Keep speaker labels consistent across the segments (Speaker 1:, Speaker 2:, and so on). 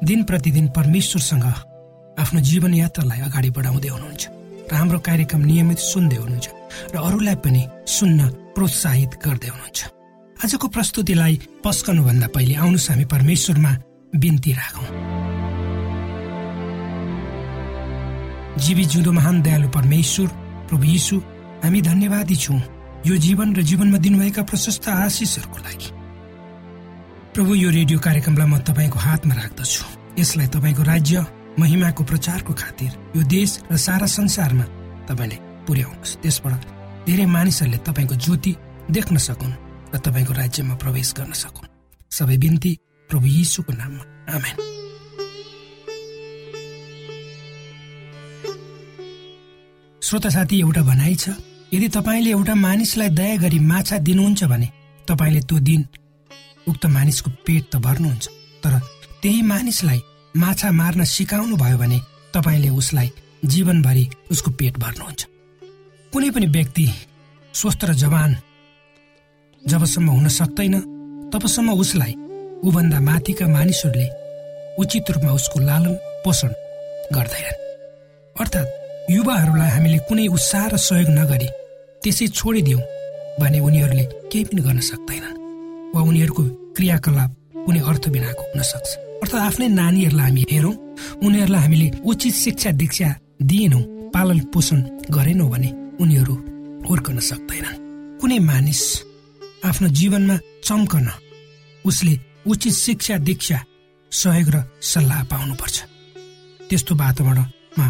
Speaker 1: दिन प्रतिदिन परमेश्वरसँग आफ्नो जीवन यात्रालाई अगाडि बढाउँदै हुनुहुन्छ। र हाम्रो कार्यक्रम नियमित सुन्दै हुनुहुन्छ र अरूलाई पनि सुन्न प्रोत्साहित गर्दै हुनुहुन्छ। आजको प्रस्तुतिलाई पस्कनुभन्दा पहिले आउनुहोस् हामी परमेश्वरमा बिन्ती राखौँ। जीवी जिउँदो महान दयालु परमेश्वर प्रभु यीशु हामी धन्यवादी छौँ। यो जीवन र जीवनमा दिनुभएका प्रशस्त आशिषहरूको लागि। प्रभु यो रेडियो कार्यक्रमलाई म तपाईँको हातमा राख्दछु। यसलाई तपाईँको राज्य महिमाको प्रचारको खातिर यो देश र सारा संसारमा तपाईँले पुर्याउनुहोस्। त्यसबाट धेरै मानिसहरूले तपाईँको ज्योति देख्न सकुन् र तपाईँको राज्यमा प्रवेश गर्न सकुन्। सबै बिन्ती प्रभु यीशुको नाममा। आमेन। श्रोता साथी एउटा भनाइ छ। यदि तपाईँले एउटा मानिसलाई दया गरी माछा दिनुहुन्छ भने तपाईँले त्यो दिन उक्त मानिसको पेट त भर्नुहुन्छ तर त्यही मानिसलाई माछा मार्न सिकाउनु भयो भने तपाईँले उसलाई जीवनभरि उसको पेट भर्नुहुन्छ। कुनै पनि व्यक्ति स्वस्थ र जवान जबसम्म हुन सक्दैन तबसम्म उसलाई ऊभन्दा माथिका मानिसहरूले उचित रूपमा उसको लालन पोषण गर्दैनन्। अर्थात् युवाहरूलाई हामीले कुनै उत्साह र सहयोग नगरी त्यसै छोडिदिउँ भने उनीहरूले केही पनि गर्न सक्दैनन्। वा उनीहरूको क्रियाकलाप कुनै अर्थ बिनाको हुन सक्छ। अर्थात् आफ्नै नानीहरूलाई हामी हेरौँ उनीहरूलाई हामीले उचित शिक्षा दीक्षा दिएनौँ पालन पोषण गरेनौँ भने उनीहरू हुर्कन सक्दैनन्। कुनै मानिस आफ्नो जीवनमा चम्कन उसले उचित शिक्षा दीक्षा सहयोग र सल्लाह पाउनुपर्छ। त्यस्तो वातावरणमा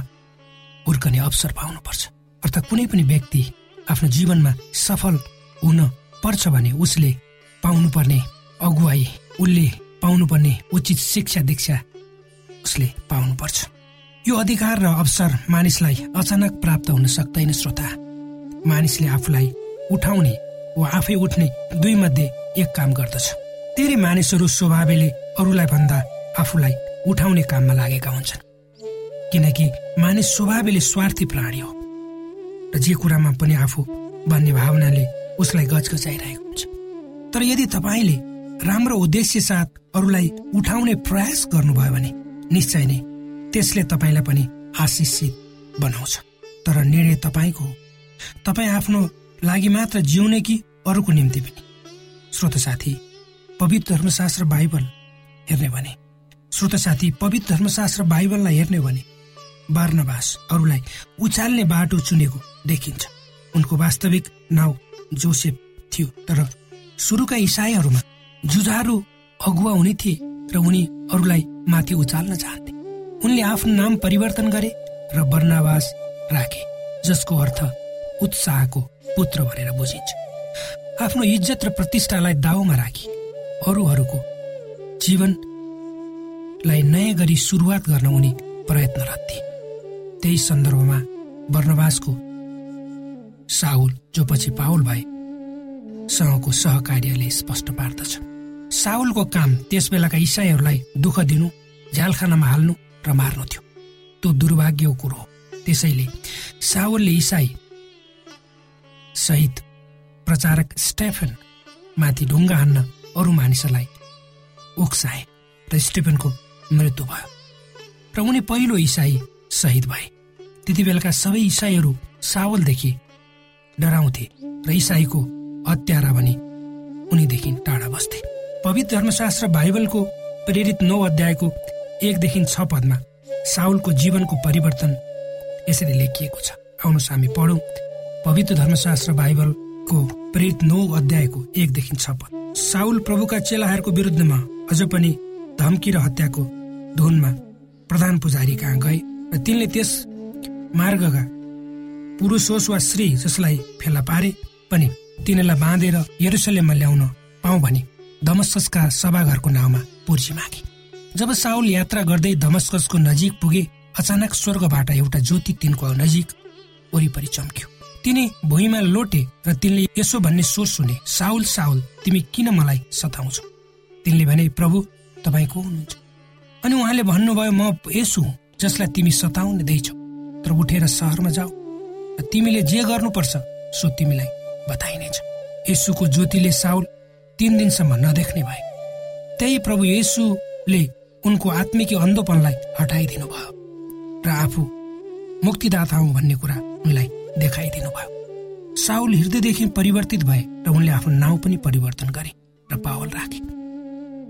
Speaker 1: हुर्कने अवसर पाउनुपर्छ। अर्थात् कुनै पनि व्यक्ति आफ्नो जीवनमा सफल हुन पर्छ भने उसले पाउनुपर्ने अगुवाई उसले पाउनुपर्ने उचित शिक्षा दीक्षा उसले पाउनुपर्छ। यो अधिकार र अवसर मानिसलाई अचानक प्राप्त हुन सक्दैन श्रोता। मानिसले आफूलाई उठाउने वा आफै उठ्ने दुई मध्ये एक काम गर्दछ। धेरै मानिसहरू स्वभावले अरूलाई भन्दा आफूलाई उठाउने काममा लागेका हुन्छन्। किनकि मानिस स्वभावले स्वार्थी प्राणी हो। र जे कुरामा पनि आफू भन्ने भावनाले उसलाई गजगजाइरहेको हुन्छ। तर यदि तपाईँले राम्रो उद्देश्य साथ अरूलाई उठाउने प्रयास गर्नुभयो भने निश्चय नै त्यसले तपाईँलाई पनि आशिषित बनाउँछ। तर निर्णय तपाईँको हो। तपाईँ आफ्नो लागि मात्र जिउने कि अरूको निम्ति पनि? श्रोत साथी पवित्र धर्मशास्त्र बाइबल हेर्ने भने श्रोत साथी पवित्र धर्मशास्त्र बाइबललाई हेर्ने भने बार्नबास अरूलाई उचाल्ने बाटो चुनेको देखिन्छ। उनको वास्तविक नाउँ जोसेफ थियो तर सुरुका इसाईहरूमा जुझारु अगुवा हुने थिए र उनी अरूलाई माथि उचाल्न चाहन्थे। उनले आफ्नो नाम परिवर्तन गरे र वर्णावास राखे जसको अर्थ उत्साहको पुत्र भनेर बुझिन्छ। आफ्नो इज्जत र प्रतिष्ठालाई दाउमा राखी अरूहरूको जीवनलाई नयाँ गरी सुरुवात गर्न उनी प्रयत्नरत थिए। त्यही सन्दर्भमा वर्णवासको साउल जो पछि पाउल भए सँगको सहकार्यले स्पष्ट पार्दछ। साउलको काम त्यस बेलाका इसाईहरूलाई दुःख दिनु झ्यालखानामा हाल्नु र मार्नु थियो। त्यो दुर्भाग्यको कुरो हो। त्यसैले साउलले इसाई सहित प्रचारक स्टेफन माथि ढुङ्गा हान्न अरू मानिसहरूलाई उक्साए र स्टेफनको मृत्यु भयो र उनी पहिलो इसाई शहीद भए। त्यति बेलाका सबै इसाईहरू सावलदेखि डराउँथे र इसाईको हत्यारा भनी उनीदेखि टाढा बस्थे। पवित्र धर्मशास्त्र बाइबलको प्रेरित नौ अध्यायको एकदेखि छ पदमा साउलको जीवनको परिवर्तन यसरी लेखिएको छ। आउनुहोस् हामी पढौँ। पवित्र धर्मशास्त्र बाइबलको प्रेरित नौ अध्यायको एकदेखि छ पद। साउल प्रभुका चेलाहरूको विरुद्धमा अझ पनि धम्की र हत्याको धुनमा प्रधान पुजारी कहाँ गए र तिनले त्यस मार्गका पुरुष होस् वा स्त्री जसलाई फेला पारे पनि तिनीलाई बाँधेर यरुसलेममा ल्याउन पाऊ भने धमस्कसका सभाघरको नाउँमा पुर्जी मागे। जब साउल यात्रा गर्दै धमस्कसको नजिक पुगे अचानक स्वर्गबाट एउटा ज्योति तिनको नजिक वरिपरि चम्क्यो। तिनी भुइँमा लोटे र तिनले यसो भन्ने स्वर सुने साउल साउल तिमी किन मलाई सताउँछौ? तिनले भने प्रभु तपाईँ को हुनुहुन्छ? अनि उहाँले भन्नुभयो म यसो हुँ जसलाई तिमी सताउने दैछौ तर उठेर सहरमा जाऊ। र तिमीले जे गर्नुपर्छ सो तिमीलाई बताइनेछ। यसुको ज्योतिले साउल तीन दिनसम्म नदेख्ने भए। त्यही प्रभु येसुले उनको आत्मिकी अन्धोपनलाई हटाइदिनु भयो र आफू मुक्तिदाता हुँ भन्ने कुरा उनलाई देखाइदिनु भयो। साउल हृदयदेखि परिवर्तित भए र उनले आफ्नो नाउँ पनि परिवर्तन गरे र पावल राखे।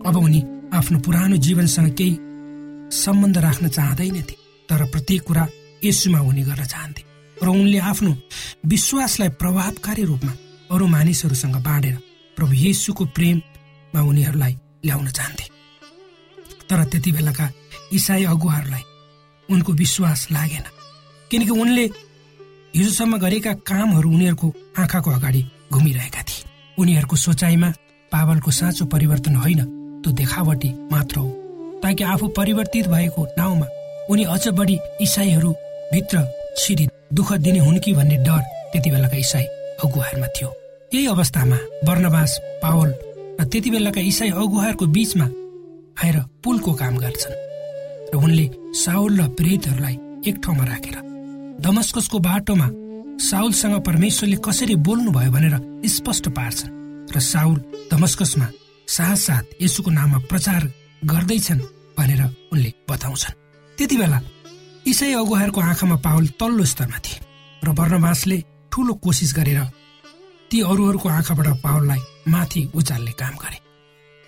Speaker 1: अब उनी आफ्नो पुरानो जीवनसँग केही सम्बन्ध राख्न चाहँदैनथे तर प्रत्येक कुरा यसुमा हुने गर्न चाहन्थे। र उनले आफ्नो विश्वासलाई प्रभावकारी रूपमा अरू मानिसहरूसँग बाँडेर प्रभु येसुको प्रेममा उनीहरूलाई ल्याउन चाहन्थे। तर त्यति बेलाका इसाई अगुवाहरूलाई उनको विश्वास लागेन किनकि उनले हिजोसम्म गरेका कामहरू उनीहरूको आँखाको अगाडि घुमिरहेका थिए। उनीहरूको सोचाइमा पावलको साँचो परिवर्तन होइन त्यो देखावटी मात्र हो। ताकि आफू परिवर्तित भएको नाउँमा उनी अझ बढी इसाईहरू भित्र छिरी दुःख दिने हुन् कि भन्ने डर त्यति बेलाका इसाई अगुवाहरूमा थियो। यही अवस्थामा वर्णवास पावल र त्यति बेलाका इसाई अगुवाहरूको बीचमा आएर पुलको काम गर्छन् र उनले साउल र प्रेतहरूलाई एक ठाउँमा राखेर दमस्कसको बाटोमा साउलसँग परमेश्वरले कसरी बोल्नुभयो भनेर स्पष्ट पार्छन् र साउल दमस्कसमा साथ यसुको नाममा प्रचार गर्दैछन् भनेर उनले बताउँछन्। त्यति बेला इसाई अगुवाहरूको आँखामा पावल तल्लो स्तरमा थिए र वर्णवासले ठुलो कोसिस गरेर ती अरूहरूको आँखाबाट पावललाई माथि उचाल्ने काम गरे।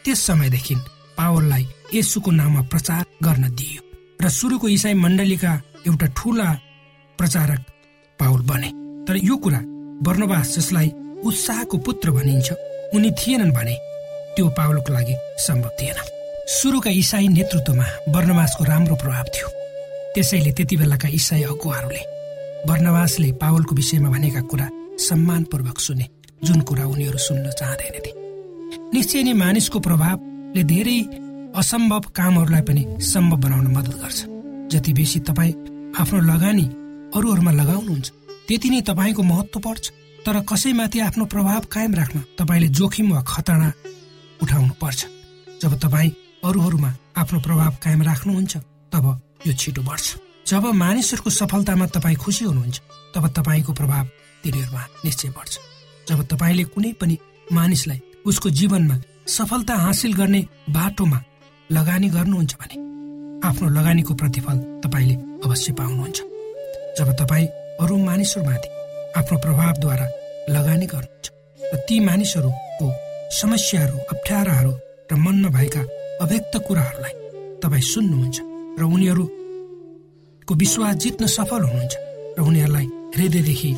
Speaker 1: त्यस समयदेखि पावललाई यसुको नाममा प्रचार गर्न दिइयो र सुरुको इसाई मण्डलीका एउटा ठुला प्रचारक पावल बने। तर यो कुरा वर्णवास जसलाई उत्साहको पुत्र भनिन्छ उनी थिएनन् भने त्यो पावलको लागि सम्भव थिएन। सुरुका इसाई नेतृत्वमा वर्णवासको राम्रो प्रभाव थियो। त्यसैले त्यति बेलाका इसाई अगुवाहरूले वर्णवासले पावलको विषयमा भनेका कुरा सम्मानपूर्वक सुने जुन कुरा उनीहरू सुन्न चाहँदैनथे। निश्चय नै मानिसको प्रभावले धेरै असम्भव कामहरूलाई पनि सम्भव बनाउन मद्दत गर्छ। जति बेसी तपाईँ आफ्नो लगानी अरूहरूमा लगाउनुहुन्छ त्यति नै तपाईँको महत्व पर्छ। तर कसैमाथि आफ्नो प्रभाव कायम राख्न तपाईँले जोखिम वा खतरा उठाउनु पर्छ। जब तपाईँ अरूहरूमा आफ्नो प्रभाव कायम राख्नुहुन्छ तब यो छिटो बढ्छ। जब मानिसहरूको सफलतामा तपाईँ खुसी हुनुहुन्छ तब तपाईँको प्रभाव तिनीहरूमा निश्चय बढ्छ। जब तपाईँले कुनै पनि मानिसलाई उसको जीवनमा सफलता हासिल गर्ने बाटोमा लगानी गर्नुहुन्छ भने आफ्नो लगानीको प्रतिफल तपाईँले अवश्य पाउनुहुन्छ। जब तपाईँ अरू मानिसहरूमाथि आफ्नो प्रभावद्वारा लगानी गर्नुहुन्छ र ती मानिसहरूको समस्याहरू अप्ठ्याराहरू र मनमा भएका अव्यक्त कुराहरूलाई तपाईँ सुन्नुहुन्छ र उनीहरूको विश्वास जित्न सफल हुनुहुन्छ र उनीहरूलाई हृदयदेखि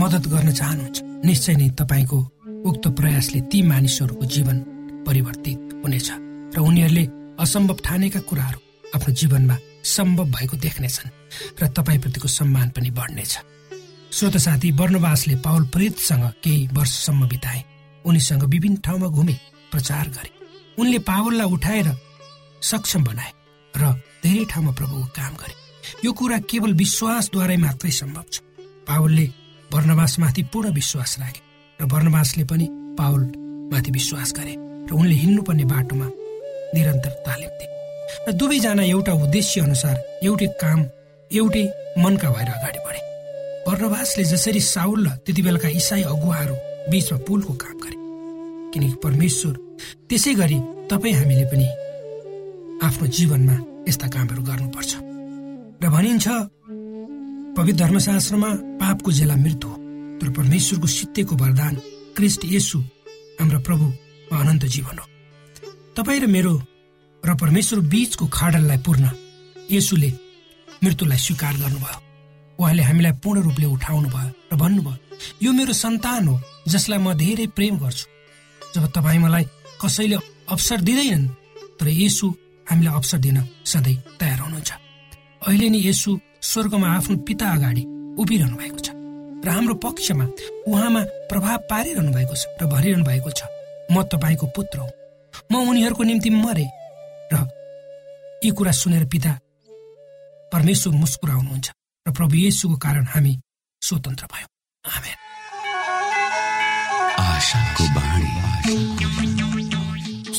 Speaker 1: मद्दत गर्न चाहनुहुन्छ। निश्चय नै तपाईँको उक्त प्रयासले ती मानिसहरूको जीवन परिवर्तित हुनेछ र उनीहरूले असम्भव ठानेका कुराहरू आफ्नो जीवनमा सम्भव भएको देख्नेछन् र तपाईँप्रतिको सम्मान पनि बढ्नेछ। श्रोत साथी वर्णवासले पावल प्रेतसँग केही वर्षसम्म बिताए। उनीसँग विभिन्न ठाउँमा घुमे प्रचार गरे। उनले पावललाई उठाएर सक्षम बनाए र धेरै ठाउँमा प्रभुको काम गरे। यो कुरा केवल विश्वासद्वारै मात्रै सम्भव छ। पावलले वर्णवासमाथि पूर्ण विश्वास राखे र वर्णवासले पनि पावलमाथि विश्वास गरे र उनले हिँड्नुपर्ने बाटोमा निरन्तर तालिम दिए। र दुवैजना एउटा उद्देश्य अनुसार एउटै काम एउटै मनका भएर अगाडि बढे। वर्णवासले जसरी साउल र त्यति बेलाका इसाई अगुवाहरू बीचमा पुलको काम गरे। किनकि परमेश्वर त्यसै गरी तपाईँ हामीले पनि आफ्नो जीवनमा यस्ता कामहरू गर्नुपर्छ। र भनिन्छ पवित्र धर्मशास्त्रमा पापको जेला मृत्यु तर परमेश्वरको सित्तेको वरदान क्रिस्ट यसु हाम्रा प्रभु अनन्त जीवन हो। तपाईँ र मेरो र परमेश्वर बीचको खाडललाई पूर्ण यसुले मृत्युलाई स्वीकार गर्नुभयो। उहाँले हामीलाई पूर्ण रूपले उठाउनु भयो र भन्नुभयो यो मेरो सन्तान हो जसलाई म धेरै प्रेम गर्छु। जब तपाईँ मलाई कसैले अवसर दिँदैनन् तर यसु हामीलाई अवसर दिन सधैँ तयार हुनुहुन्छ। अहिले नै यसु स्वर्गमा आफ्नो पिता अगाडि उभिरहनु भएको छ र हाम्रो पक्षमा उहाँमा प्रभाव पारिरहनु भएको छ र भरिरहनु भएको छ। म तपाईँको पुत्र हो। म उनीहरूको निम्ति मरे र यी कुरा सुनेर पिता परमेश्वर मुस्कुराउनुहुन्छ र प्रभु येसुको कारण हामी स्वतन्त्र भयौँ।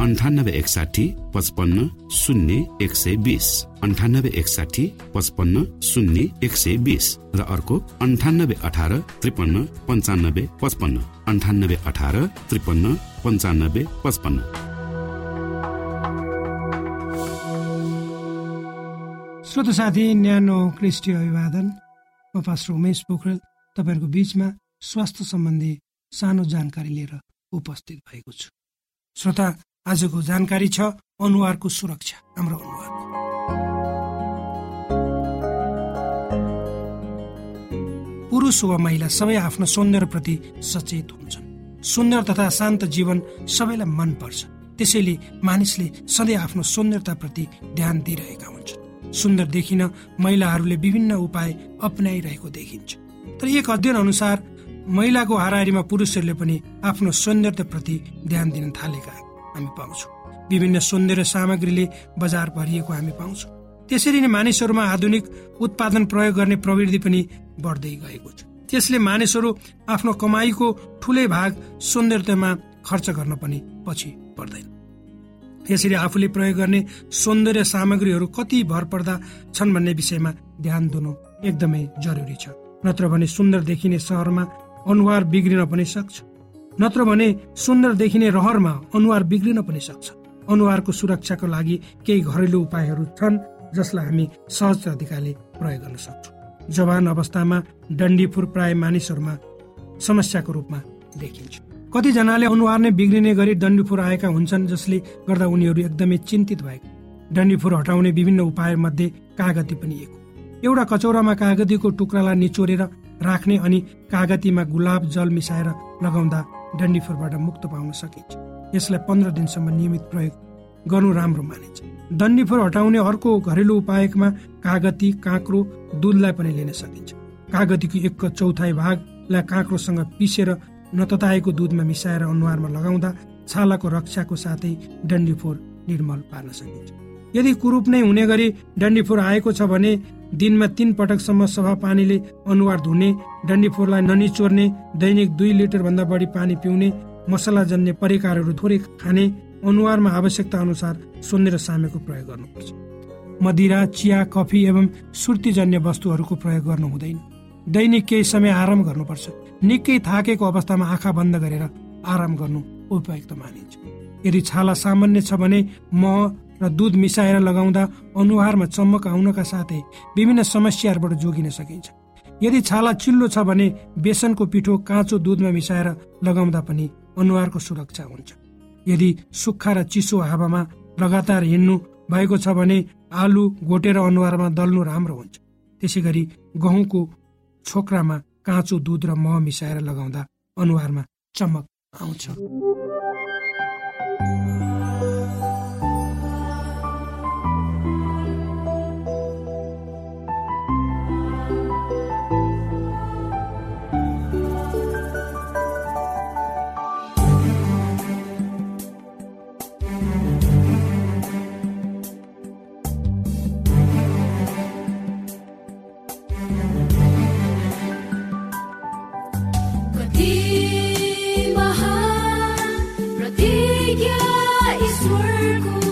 Speaker 2: अन्ठानब्बे एकसाठी पचपन्न शून्य एक सय बिस। अन्ठानब्बे एकसाठी पचपन्न शून्य एक सय बिस। र अर्को अन्ठानब्बे अठार त्रिपन्न पन्चानब्बे पचपन्न। अन्ठानब्बे अठार त्रिपन्न पन्चानब्बे पचपन्न।
Speaker 1: श्रोत साथी न्यानो क्रिस्टी अभिवादन। म पास्टर उमेश पोखरेल तपाईँहरूको बिचमा स्वास्थ्य सम्बन्धी सानो जानकारी लिएर उपस्थित भएको छु। श्रोता आजको जानकारी छ अनुहारको सुरक्षा। हाम्रो अनुहार। पुरुष वा महिला सबै आफ्नो सौन्दर्यप्रति सचेत हुन्छन्। सुन्दर तथा शान्त जीवन सबैलाई मन पर्छ त्यसैले मानिसले सधैँ आफ्नो सौन्दर्यताप्रति ध्यान दिइरहेका हुन्छन्। सुन्दर देखिन महिलाहरूले विभिन्न उपाय अप्नाइरहेको देखिन्छ। तर एक अध्ययन अनुसार महिलाको हाराहारीमा पुरुषहरूले पनि आफ्नो सौन्दर्यताप्रति ध्यान दिन थालेका हामी पाउँछौँ। विभिन्न सौन्दर्य सामग्रीले बजार भरिएको हामी पाउँछौँ। त्यसरी नै मानिसहरूमा आधुनिक उत्पादन प्रयोग गर्ने प्रवृत्ति पनि बढ्दै गएको छ। त्यसले मानिसहरू आफ्नो कमाईको ठुलै भाग सौन्दर्यतामा खर्च गर्न पनि पछि पर्दैन। यसरी आफूले प्रयोग गर्ने सौन्दर्य सामग्रीहरू कति भर पर्दा छन् भन्ने विषयमा ध्यान दिनु एकदमै जरुरी छ। नत्र भने सुन्दर देखिने सहरमा अनुहार बिग्रिन पनि सक्छ। नत्र भने सुन्दर देखिने रहरमा अनुहार बिग्रिन पनि सक्छ। अनुहारको सुरक्षाको लागि केही घरेलु उपायहरू छन् जसलाई हामी सहज तरिकाले प्रयोग गर्न सक्छौँ। जवान अवस्थामा डन्डीफुर प्राय मानिसहरूमा समस्याको रूपमा देखिन्छ। कतिजनाले अनुहार नै बिग्रिने गरी डन्डीफुर आएका हुन्छन् जसले गर्दा उनीहरू एकदमै चिन्तित भएको। डन्डीफुर हटाउने विभिन्न उपाय मध्ये कागती पनि एक एउटा कचौरामा कागतीको टुक्रालाई निचोरेर राख्ने अनि कागतीमा गुलाब जल मिसाएर लगाउँदा डन्डीफोरबाट मुक्त पाउन सकिन्छ। यसलाई पन्ध्र दिनसम्म नियमित प्रयोग गर्नु राम्रो मानिन्छ। डन्डीफोर हटाउने अर्को घरेलु उपायमा कागती काँक्रो दुधलाई पनि लिन सकिन्छ। कागतीको एक चौथाइ भागलाई काँक्रोसँग पिसेर नतताएको दुधमा मिसाएर अनुहारमा लगाउँदा छालाको रक्षाको साथै डन्डीफोर निर्मल पार्न सकिन्छ। यदि कुरूप नै हुने गरी डन्डीफोर आएको छ भने दिनमा तीन पटकसम्म सफा पानीले अनुहार धुने डन्डीफोरलाई ननिचोर्ने दैनिक दुई लिटर भन्दा बढी पानी पिउने मसलाजन्य परिकारहरू थोरै खाने अनुहारमा आवश्यकता अनुसार सौन्दर्य सामेको प्रयोग गर्नुपर्छ। मदिरा चिया कफी एवं सुर्तीजन्य वस्तुहरूको प्रयोग गर्नु हुँदैन। दैनिक केही समय आराम गर्नुपर्छ। निकै थाकेको अवस्थामा आँखा बन्द गरेर आराम गर्नु उपयुक्त मानिन्छ। यदि छाला सामान्य छ भने मह र दुध मिसाएर लगाउँदा अनुहारमा चम्मक आउनका साथै विभिन्न समस्याहरूबाट जोगिन सकिन्छ। यदि छाला चिल्लो छ भने बेसनको पिठो काँचो दुधमा मिसाएर लगाउँदा पनि अनुहारको सुरक्षा हुन्छ। यदि सुक्खा र चिसो हावामा लगातार हिँड्नु भएको छ भने आलु घोटेर अनुहारमा दल्नु राम्रो हुन्छ। त्यसै गरी गहुँको छोक्रामा काँचो दुध र मह मिसाएर लगाउँदा अनुहारमा चमक आउँछ।
Speaker 2: circle